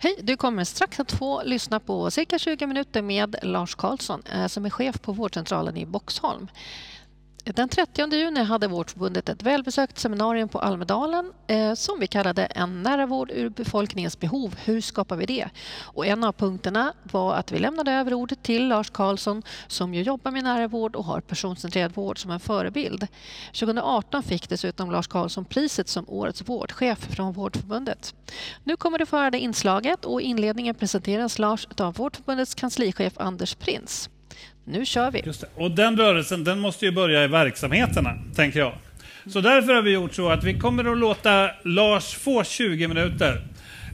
Hej, du kommer strax att få lyssna på cirka 20 minuter med Lars Karlsson eh, som är chef på vårdcentralen i Boxholm. Den 30 juni hade Vårdförbundet ett välbesökt seminarium på Almedalen eh, som vi kallade En nära vård ur befolkningens behov. Hur skapar vi det? Och en av punkterna var att vi lämnade över ordet till Lars Karlsson som ju jobbar med nära vård och har personcentrerad vård som en förebild. 2018 fick dessutom Lars Karlsson priset som årets vårdchef från Vårdförbundet. Nu kommer du få höra det inslaget och i inledningen presenteras Lars av Vårdförbundets kanslichef Anders Prins. Nu kör vi. Och den rörelsen den måste ju börja i verksamheterna, tänker jag. Så därför har vi gjort så att vi kommer att låta Lars få 20 minuter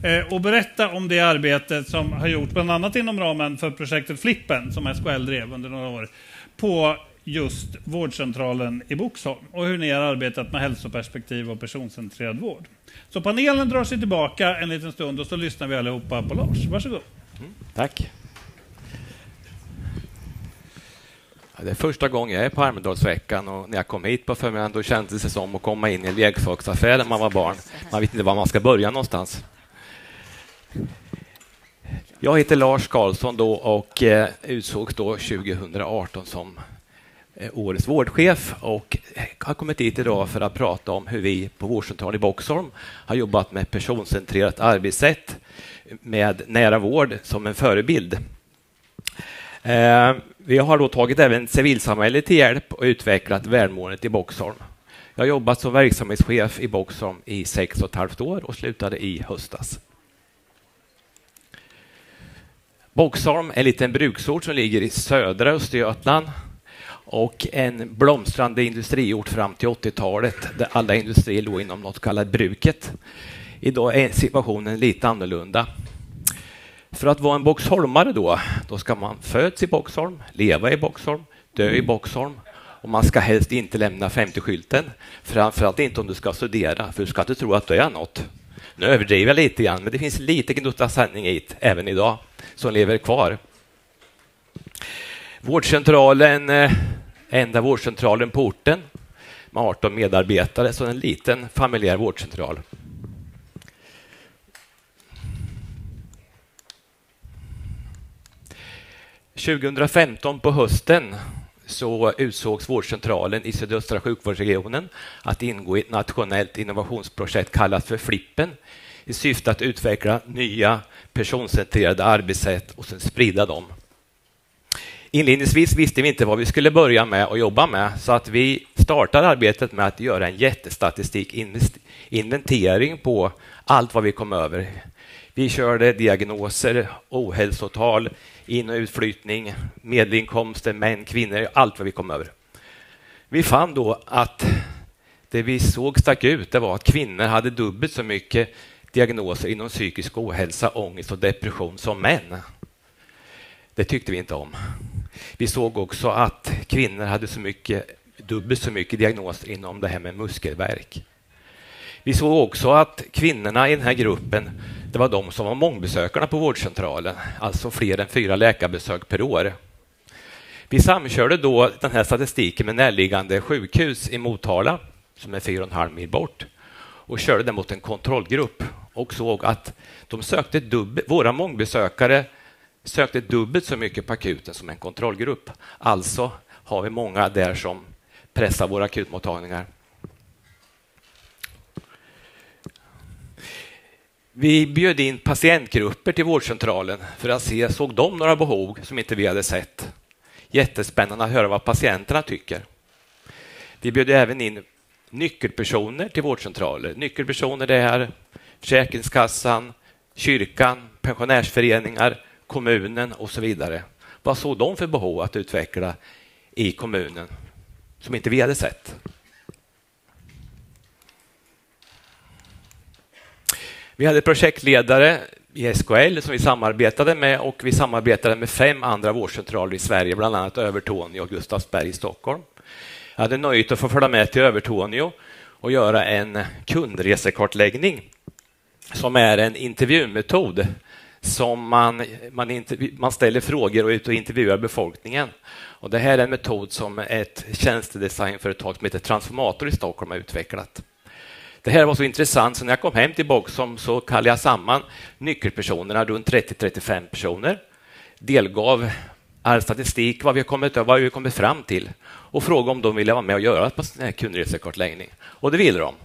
eh, och berätta om det arbete som har gjorts, bland annat inom ramen för projektet Flippen, som SKL drev under några år, på just vårdcentralen i Boxholm och hur ni har arbetat med hälsoperspektiv och personcentrerad vård. Så panelen drar sig tillbaka en liten stund och så lyssnar vi allihopa på Lars. Varsågod. Mm, tack. Det är första gången jag är på Almedalsveckan och när jag kom hit på förmiddagen då kändes det som att komma in i en leksaksaffär när man var barn. Man vet inte var man ska börja någonstans. Jag heter Lars Karlsson då och eh, utsågs då 2018 som eh, årets vårdchef och har kommit hit idag för att prata om hur vi på vårdcentralen i Boxholm har jobbat med personcentrerat arbetssätt med nära vård som en förebild. Eh, vi har då tagit även civilsamhället till hjälp och utvecklat välmåendet i Boxholm. Jag har jobbat som verksamhetschef i Boxholm i sex och ett halvt år och slutade i höstas. Boxholm är en liten bruksort som ligger i södra Östergötland och en blomstrande industriort fram till 80-talet där alla industrier låg inom något kallat bruket. Idag är situationen lite annorlunda. För att vara en boxholmare då, då ska man födas i Boxholm, leva i Boxholm, dö i Boxholm och man ska helst inte lämna 50-skylten, framförallt inte om du ska studera, för du ska inte tro att du är något. Nu överdriver jag lite grann, men det finns lite gnutta sanning i det även idag, som lever kvar. Vårdcentralen, eh, enda vårdcentralen på orten, med 18 medarbetare, så en liten familjär vårdcentral. 2015 på hösten så utsågs vårdcentralen i sydöstra sjukvårdsregionen att ingå i ett nationellt innovationsprojekt kallat för Flippen i syfte att utveckla nya personcentrerade arbetssätt och sen sprida dem. Inledningsvis visste vi inte vad vi skulle börja med och jobba med så att vi startade arbetet med att göra en jättestatistik inventering på allt vad vi kom över. Vi körde diagnoser, ohälsotal, in och utflyttning, medelinkomster, män, kvinnor, allt vad vi kom över. Vi fann då att det vi såg stack ut det var att kvinnor hade dubbelt så mycket diagnoser inom psykisk ohälsa, ångest och depression som män. Det tyckte vi inte om. Vi såg också att kvinnor hade så mycket, dubbelt så mycket diagnoser inom det här med muskelvärk. Vi såg också att kvinnorna i den här gruppen det var de som var mångbesökarna på vårdcentralen, alltså fler än fyra läkarbesök per år. Vi samkörde då den här statistiken med närliggande sjukhus i Motala, som är fyra och en halv mil bort, och körde den mot en kontrollgrupp och såg att de sökte dubbel, våra mångbesökare sökte dubbelt så mycket på akuten som en kontrollgrupp. Alltså har vi många där som pressar våra akutmottagningar. Vi bjöd in patientgrupper till vårdcentralen för att se, såg de några behov som inte vi hade sett? Jättespännande att höra vad patienterna tycker. Vi bjöd även in nyckelpersoner till vårdcentraler. Nyckelpersoner det är Försäkringskassan, kyrkan, pensionärsföreningar, kommunen och så vidare. Vad såg de för behov att utveckla i kommunen som inte vi hade sett? Vi hade projektledare i SKL som vi samarbetade med och vi samarbetade med fem andra vårdcentraler i Sverige, bland annat Övertorneå och Gustavsberg i Stockholm. Jag hade nöjet att få följa med till Övertorneå och göra en kundresekartläggning som är en intervjumetod som man, man, man ställer frågor och ut och intervjuar befolkningen. Och det här är en metod som ett tjänstedesignföretag som heter Transformator i Stockholm har utvecklat. Det här var så intressant, så när jag kom hem till Boxholm så kallade jag samman nyckelpersonerna, runt 30-35 personer, delgav all statistik, vad vi, kommit, vad vi kommit fram till och frågade om de ville vara med och göra på sån här kundresekartläggning. Och det ville de.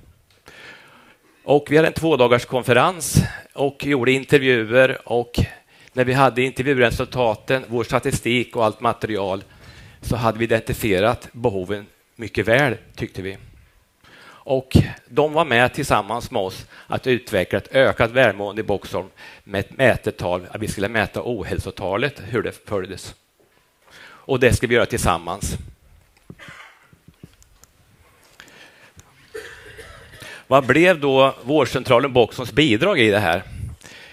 Och vi hade en tvådagars konferens och gjorde intervjuer och när vi hade intervjuresultaten, vår statistik och allt material så hade vi identifierat behoven mycket väl, tyckte vi. Och de var med tillsammans med oss att utveckla ett ökat välmående i Boxholm med ett mätetal, att vi skulle mäta ohälsotalet, hur det följdes. Och det ska vi göra tillsammans. Vad blev då vårdcentralen Boxholms bidrag i det här?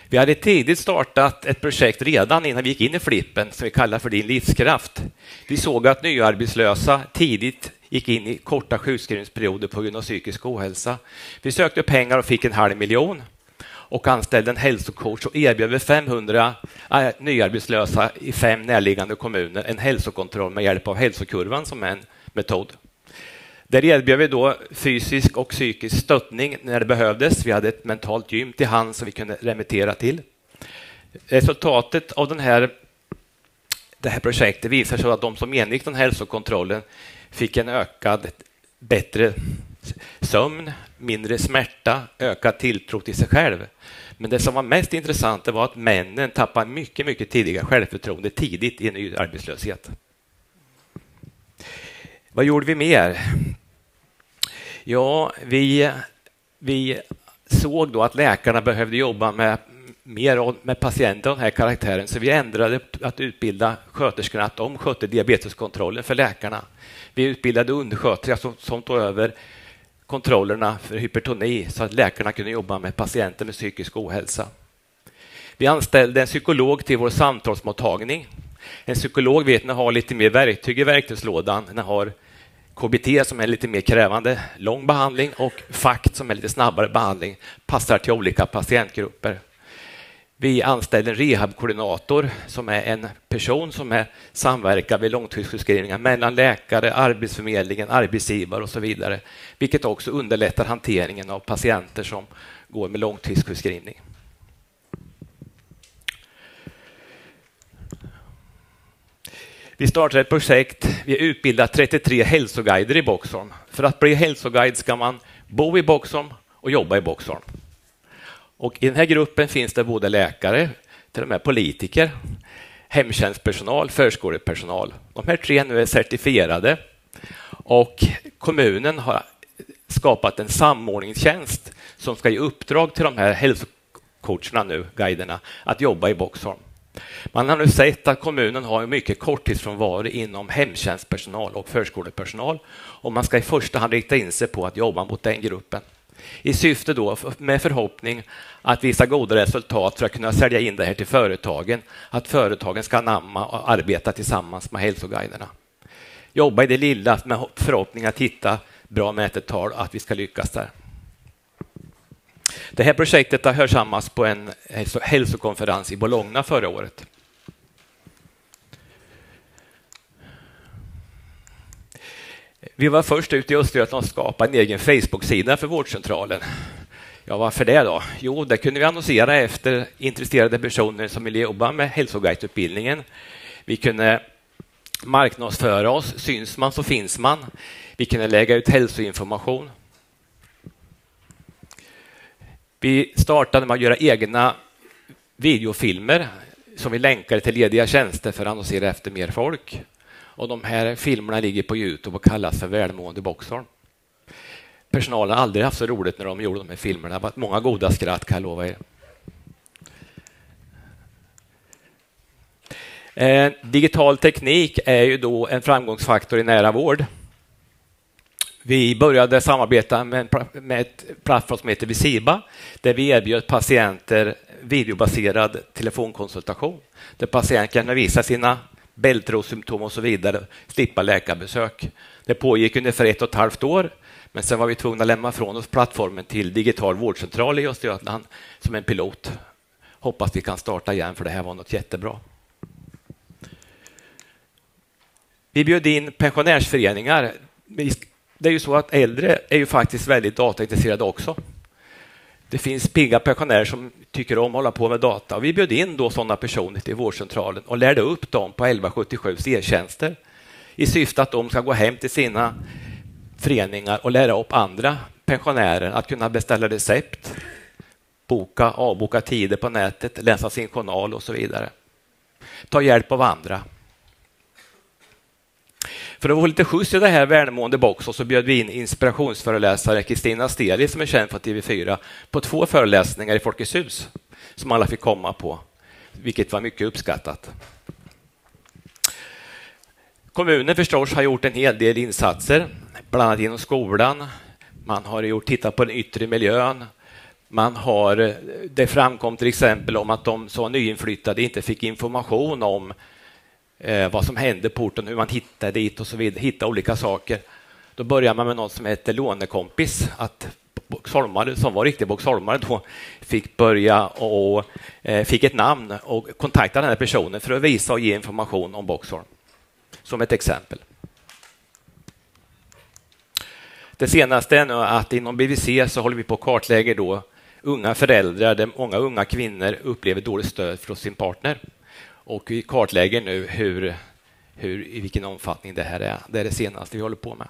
Vi hade tidigt startat ett projekt redan innan vi gick in i flippen som vi kallar för Din livskraft. Vi såg att nyarbetslösa tidigt gick in i korta sjukskrivningsperioder på grund av psykisk ohälsa. Vi sökte pengar och fick en halv miljon och anställde en hälsocoach och erbjöd 500 äh, nyarbetslösa i fem närliggande kommuner en hälsokontroll med hjälp av hälsokurvan som en metod. Där erbjöd vi då fysisk och psykisk stöttning när det behövdes. Vi hade ett mentalt gym till hand som vi kunde remittera till. Resultatet av den här, det här projektet visar sig att de som genomgick den hälsokontrollen fick en ökad, bättre sömn, mindre smärta, ökad tilltro till sig själv. Men det som var mest intressant var att männen tappade mycket, mycket tidigare självförtroende tidigt i en ny arbetslöshet. Vad gjorde vi mer? Ja, vi, vi såg då att läkarna behövde jobba med mer med patienter av den här karaktären, så vi ändrade att utbilda sköterskorna att de skötte diabeteskontrollen för läkarna. Vi utbildade undersköterskor som, som tog över kontrollerna för hypertoni så att läkarna kunde jobba med patienter med psykisk ohälsa. Vi anställde en psykolog till vår samtalsmottagning. En psykolog vet när har lite mer verktyg i verktygslådan, när har KBT som är lite mer krävande, lång behandling och FACT som är lite snabbare behandling, passar till olika patientgrupper. Vi anställde en rehabkoordinator som är en person som är samverkar vid långtidssjukskrivningar mellan läkare, Arbetsförmedlingen, arbetsgivare och så vidare, vilket också underlättar hanteringen av patienter som går med långtidssjukskrivning. Vi startade ett projekt. Vi utbildar 33 hälsoguider i Boxholm. För att bli hälsoguide ska man bo i Boxholm och jobba i Boxholm. Och I den här gruppen finns det både läkare, till och med politiker, hemtjänstpersonal, förskolepersonal. De här tre nu är certifierade och kommunen har skapat en samordningstjänst som ska ge uppdrag till de här hälsocoacherna nu, guiderna, att jobba i Boxholm. Man har nu sett att kommunen har mycket korttidsfrånvaro inom hemtjänstpersonal och förskolepersonal och man ska i första hand rikta in sig på att jobba mot den gruppen i syfte då med förhoppning att visa goda resultat för att kunna sälja in det här till företagen, att företagen ska anamma och arbeta tillsammans med hälsoguiderna. Jobba i det lilla med förhoppning att hitta bra mätetal och att vi ska lyckas där. Det här projektet har hörsammats på en hälsokonferens i Bologna förra året. Vi var först ut i Östergötland att skapa en egen Facebook-sida för vårdcentralen. Ja, varför det då? Jo, där kunde vi annonsera efter intresserade personer som ville jobba med hälsoguideutbildningen. Vi kunde marknadsföra oss. Syns man så finns man. Vi kunde lägga ut hälsoinformation. Vi startade med att göra egna videofilmer som vi länkade till lediga tjänster för att annonsera efter mer folk. Och de här filmerna ligger på Youtube och kallas för Välmående Boxholm. Personalen har aldrig haft så roligt när de gjorde de här filmerna. Det har varit många goda skratt kan jag lova er. Eh, digital teknik är ju då en framgångsfaktor i nära vård. Vi började samarbeta med, med ett plattform som heter Visiba där vi erbjöd patienter videobaserad telefonkonsultation där patienten kan visa sina bältrosymptom och så vidare, slippa läkarbesök. Det pågick ungefär ett och ett halvt år, men sen var vi tvungna att lämna från oss plattformen till Digital vårdcentral i Östergötland som en pilot. Hoppas vi kan starta igen, för det här var något jättebra. Vi bjöd in pensionärsföreningar det är ju så att äldre är ju faktiskt väldigt dataintresserade också. Det finns pigga pensionärer som tycker om att hålla på med data. Vi bjöd in då sådana personer till vårdcentralen och lärde upp dem på 1177 e-tjänster i syfte att de ska gå hem till sina föreningar och lära upp andra pensionärer att kunna beställa recept, boka, avboka tider på nätet, läsa sin journal och så vidare. Ta hjälp av andra. För att få lite skjuts i det här välmående boxen så bjöd vi in inspirationsföreläsare Kristina Steli som är känd från TV4 på två föreläsningar i Folkets hus som alla fick komma på, vilket var mycket uppskattat. Kommunen förstås har gjort en hel del insatser, bland annat inom skolan. Man har gjort, tittat på den yttre miljön. Man har, eh, det framkom till exempel om att de som var nyinflyttade inte fick information om eh, vad som hände på orten, hur man hittade dit och så vidare, hitta olika saker. Då började man med något som heter lånekompis, att Boxholmare, som var riktiga boxholmare då, fick börja och eh, fick ett namn och kontakta den här personen för att visa och ge information om Boxholm. Som ett exempel. Det senaste är nu att inom BVC så håller vi på att kartlägga då unga föräldrar där många unga kvinnor upplever dåligt stöd från sin partner. Och vi kartlägger nu hur, hur, i vilken omfattning det här är. Det är det senaste vi håller på med.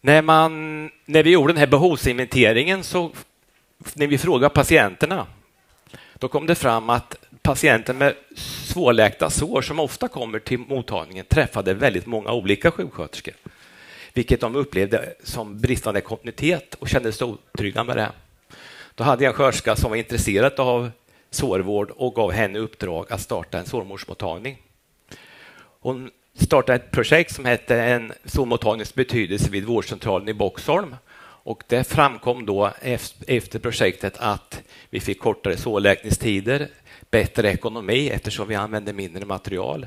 När, man, när vi gjorde den här behovsinventeringen, så när vi frågade patienterna, då kom det fram att patienter med svårläkta sår som ofta kommer till mottagningen träffade väldigt många olika sjuksköterskor, vilket de upplevde som bristande kontinuitet och kände sig otrygga med det. Då hade jag en sköterska som var intresserad av sårvård och gav henne uppdrag att starta en sårmorsmottagning. Hon startade ett projekt som hette En sårmottagnings betydelse vid vårdcentralen i Boxholm. Och det framkom då efter projektet att vi fick kortare sårläkningstider, bättre ekonomi eftersom vi använde mindre material,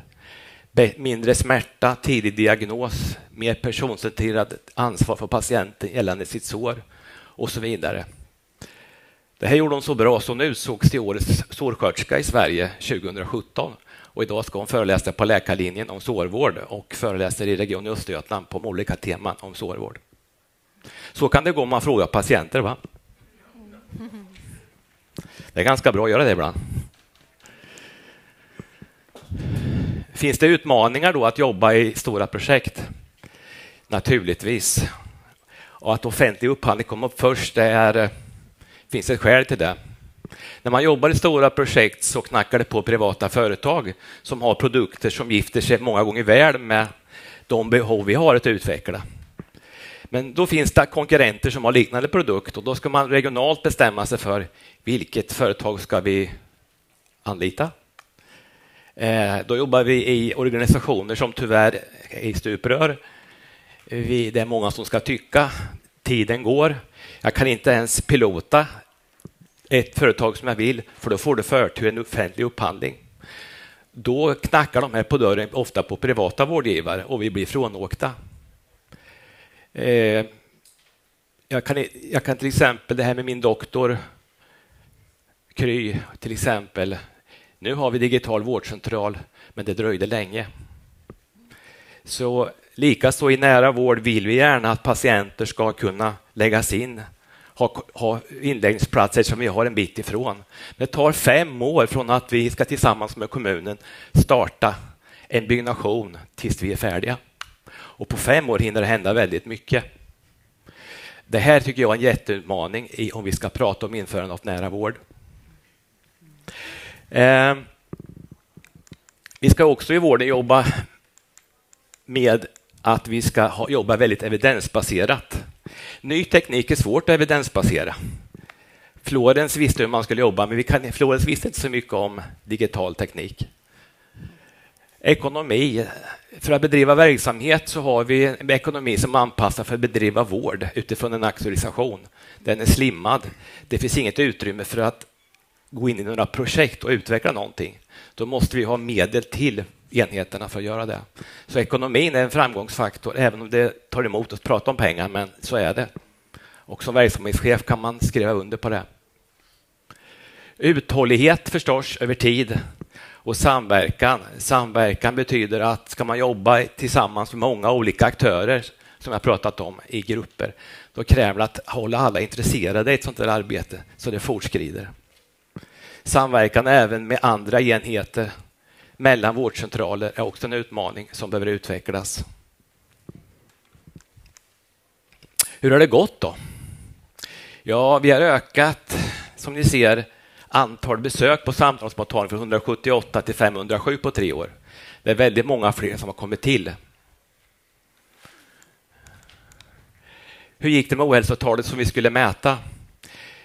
mindre smärta, tidig diagnos, mer personcentrerad ansvar för patienten gällande sitt sår och så vidare. Det här gjorde hon så bra så nu utsågs till årets sårsköterska i Sverige 2017 och idag ska hon föreläsa på läkarlinjen om sårvård och föreläser i Region Östergötland på olika teman om sårvård. Så kan det gå om man frågar patienter. va? Det är ganska bra att göra det ibland. Finns det utmaningar då att jobba i stora projekt? Naturligtvis. Och att offentlig upphandling kommer upp först, det är, eh, finns ett skäl till det. När man jobbar i stora projekt så knackar det på privata företag som har produkter som gifter sig många gånger väl med de behov vi har att utveckla. Men då finns det konkurrenter som har liknande produkt och då ska man regionalt bestämma sig för vilket företag ska vi anlita? Eh, då jobbar vi i organisationer som tyvärr är i stuprör. det är många som ska tycka. Tiden går. Jag kan inte ens pilota ett företag som jag vill, för då får du förtur i en offentlig upphandling. Då knackar de här på dörren ofta på privata vårdgivare och vi blir frånåkta. Eh, jag, kan, jag kan till exempel, det här med min doktor Kry, till exempel. Nu har vi digital vårdcentral, men det dröjde länge. Så likaså i nära vård vill vi gärna att patienter ska kunna läggas in ha, ha inläggningsplatser som vi har en bit ifrån. Det tar fem år från att vi ska tillsammans med kommunen starta en byggnation tills vi är färdiga. Och på fem år hinner det hända väldigt mycket. Det här tycker jag är en jätteutmaning i, om vi ska prata om införande av nära vård. Eh, vi ska också i vården jobba med att vi ska ha, jobba väldigt evidensbaserat. Ny teknik är svårt att evidensbasera. Florens visste hur man skulle jobba, men vi kan, Florens visste inte så mycket om digital teknik. Ekonomi. För att bedriva verksamhet så har vi en ekonomi som är anpassad för att bedriva vård utifrån en auktorisation. Den är slimmad. Det finns inget utrymme för att gå in i några projekt och utveckla någonting. Då måste vi ha medel till enheterna för att göra det. Så ekonomin är en framgångsfaktor, även om det tar emot att prata om pengar, men så är det. Och som verksamhetschef kan man skriva under på det. Uthållighet förstås över tid. Och samverkan, samverkan betyder att ska man jobba tillsammans med många olika aktörer som jag pratat om i grupper, då kräver det att hålla alla intresserade i ett sånt där arbete så det fortskrider. Samverkan även med andra enheter mellan vårdcentraler är också en utmaning som behöver utvecklas. Hur har det gått då? Ja, vi har ökat, som ni ser, antal besök på samtalsmottagningen från 178 till 507 på tre år. Det är väldigt många fler som har kommit till. Hur gick det med ohälsotalet som vi skulle mäta?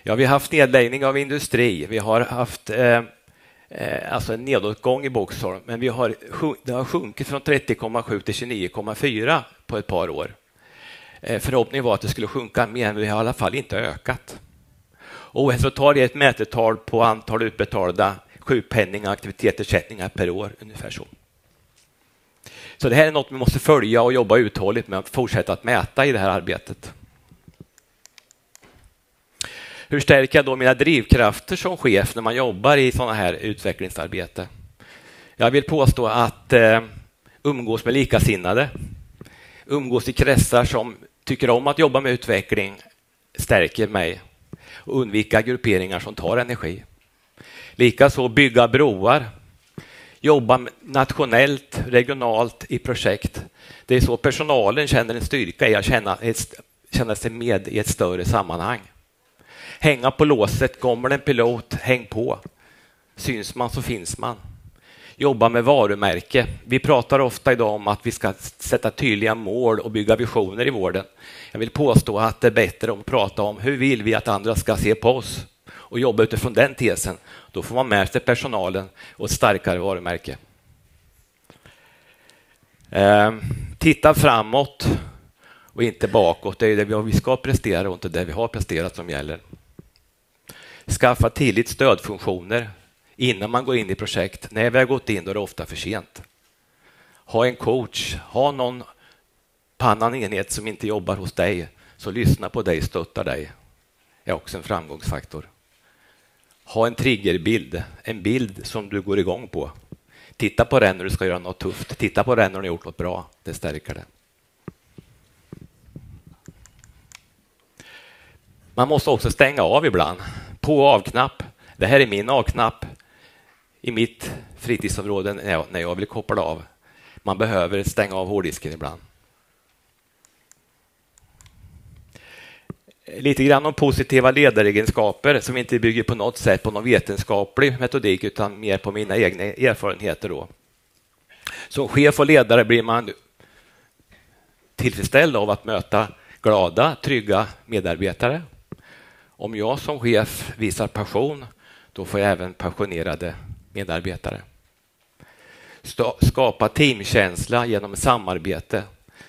Ja, vi har haft nedläggning av industri. Vi har haft eh, Eh, alltså en nedåtgång i Boxholm, men vi har, det har sjunkit från 30,7 till 29,4 på ett par år. Eh, förhoppningen var att det skulle sjunka mer, men vi har i alla fall inte ökat. Ohälsotal är ett mätetal på antal utbetalda sjukpenning och aktivitetsersättningar per år, ungefär så. Så det här är något vi måste följa och jobba uthålligt med att fortsätta att mäta i det här arbetet. Hur stärker jag då mina drivkrafter som chef när man jobbar i sådana här utvecklingsarbete? Jag vill påstå att eh, umgås med likasinnade, umgås i kretsar som tycker om att jobba med utveckling stärker mig och undvika grupperingar som tar energi. Likaså bygga broar, jobba nationellt, regionalt i projekt. Det är så personalen känner en styrka i att känna, känna sig med i ett större sammanhang. Hänga på låset, kommer det en pilot, häng på. Syns man så finns man. Jobba med varumärke. Vi pratar ofta idag om att vi ska sätta tydliga mål och bygga visioner i vården. Jag vill påstå att det är bättre att prata om hur vill vi att andra ska se på oss och jobba utifrån den tesen. Då får man med sig personalen och ett starkare varumärke. Eh, titta framåt och inte bakåt. Det är det vi ska prestera och inte det vi har presterat som gäller. Skaffa tidigt stödfunktioner innan man går in i projekt. När vi har gått in då är det ofta för sent. Ha en coach, ha någon på annan enhet som inte jobbar hos dig, så lyssna på dig, stöttar dig. är också en framgångsfaktor. Ha en triggerbild, en bild som du går igång på. Titta på den när du ska göra något tufft. Titta på den när du har gjort något bra. Det stärker det. Man måste också stänga av ibland. På och avknapp. Det här är min avknapp i mitt fritidsområde när jag vill koppla av. Man behöver stänga av hårddisken ibland. Lite grann om positiva ledaregenskaper som inte bygger på något sätt på någon vetenskaplig metodik utan mer på mina egna erfarenheter. Då. Som chef och ledare blir man tillfredsställd av att möta glada, trygga medarbetare. Om jag som chef visar passion, då får jag även passionerade medarbetare. Skapa teamkänsla genom samarbete.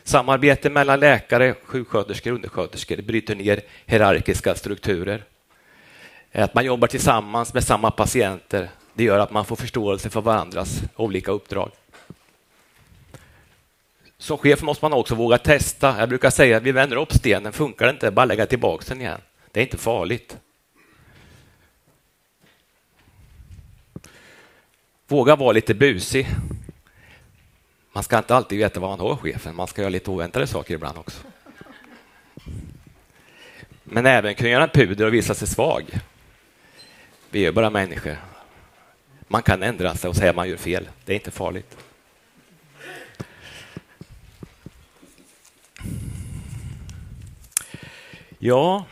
Samarbete mellan läkare, sjuksköterskor och undersköterskor bryter ner hierarkiska strukturer. Att man jobbar tillsammans med samma patienter det gör att man får förståelse för varandras olika uppdrag. Som chef måste man också våga testa. Jag brukar säga att vi vänder upp stenen, funkar det inte, bara lägga tillbaka den igen. Det är inte farligt. Våga vara lite busig. Man ska inte alltid veta vad man har chefen, man ska göra lite oväntade saker ibland också. Men även kunna göra en puder och visa sig svag. Vi är bara människor. Man kan ändra sig och säga att man gör fel. Det är inte farligt. Ja,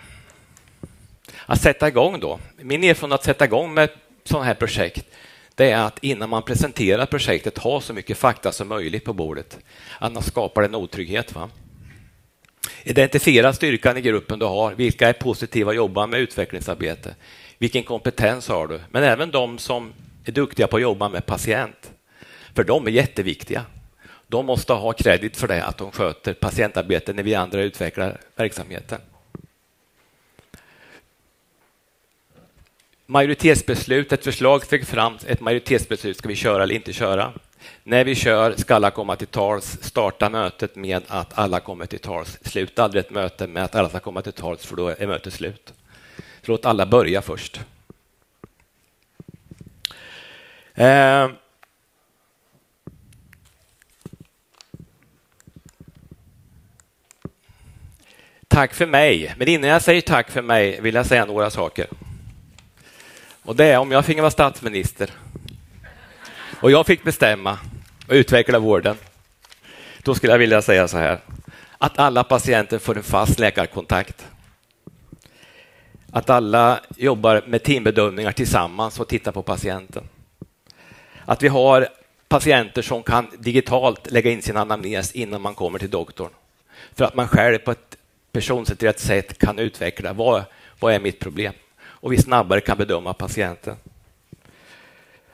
att sätta igång då. Min erfarenhet att sätta igång med sådana här projekt det är att innan man presenterar projektet ha så mycket fakta som möjligt på bordet. Annars skapar det en otrygghet. Va? Identifiera styrkan i gruppen du har. Vilka är positiva att jobba med utvecklingsarbete? Vilken kompetens har du? Men även de som är duktiga på att jobba med patient. För de är jätteviktiga. De måste ha kredit för det, att de sköter patientarbete när vi andra utvecklar verksamheten. majoritetsbeslut, ett förslag fick fram ett majoritetsbeslut, ska vi köra eller inte köra? När vi kör ska alla komma till tals, starta mötet med att alla kommer till tals, sluta aldrig ett möte med att alla ska komma till tals för då är mötet slut. Så låt alla börja först. Eh. Tack för mig, men innan jag säger tack för mig vill jag säga några saker. Och det är om jag finge vara statsminister och jag fick bestämma och utveckla vården, då skulle jag vilja säga så här. Att alla patienter får en fast läkarkontakt. Att alla jobbar med teambedömningar tillsammans och tittar på patienten. Att vi har patienter som kan digitalt lägga in sin anamnes innan man kommer till doktorn. För att man själv på ett personcentrerat sätt kan utveckla vad, vad är mitt problem och vi snabbare kan bedöma patienten.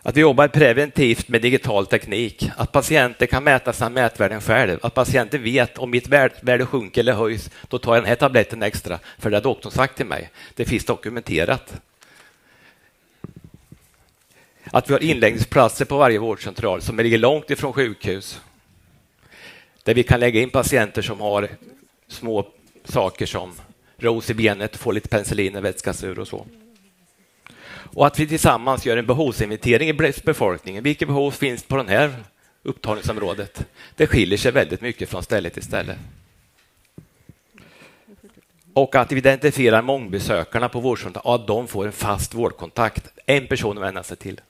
Att vi jobbar preventivt med digital teknik, att patienter kan mäta sina mätvärden själv, att patienter vet om mitt värde sjunker eller höjs, då tar jag den här tabletten extra, för det har doktorn sagt till mig. Det finns dokumenterat. Att vi har inläggningsplatser på varje vårdcentral som ligger långt ifrån sjukhus, där vi kan lägga in patienter som har små saker som ros i benet, få lite penicillin och vätskas ur och så. Och att vi tillsammans gör en behovsinventering i befolkningen. Vilka behov finns på det här upptagningsområdet? Det skiljer sig väldigt mycket från ställe till ställe. Och att vi identifierar mångbesökarna på vårdcentralen, att de får en fast vårdkontakt, en person att vända sig till.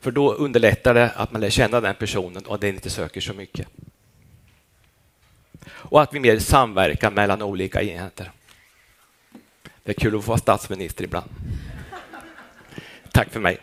För då underlättar det att man lär känna den personen och den inte söker så mycket. Och att vi mer samverkar mellan olika enheter. Det är kul att få vara statsminister ibland. Tack för mig.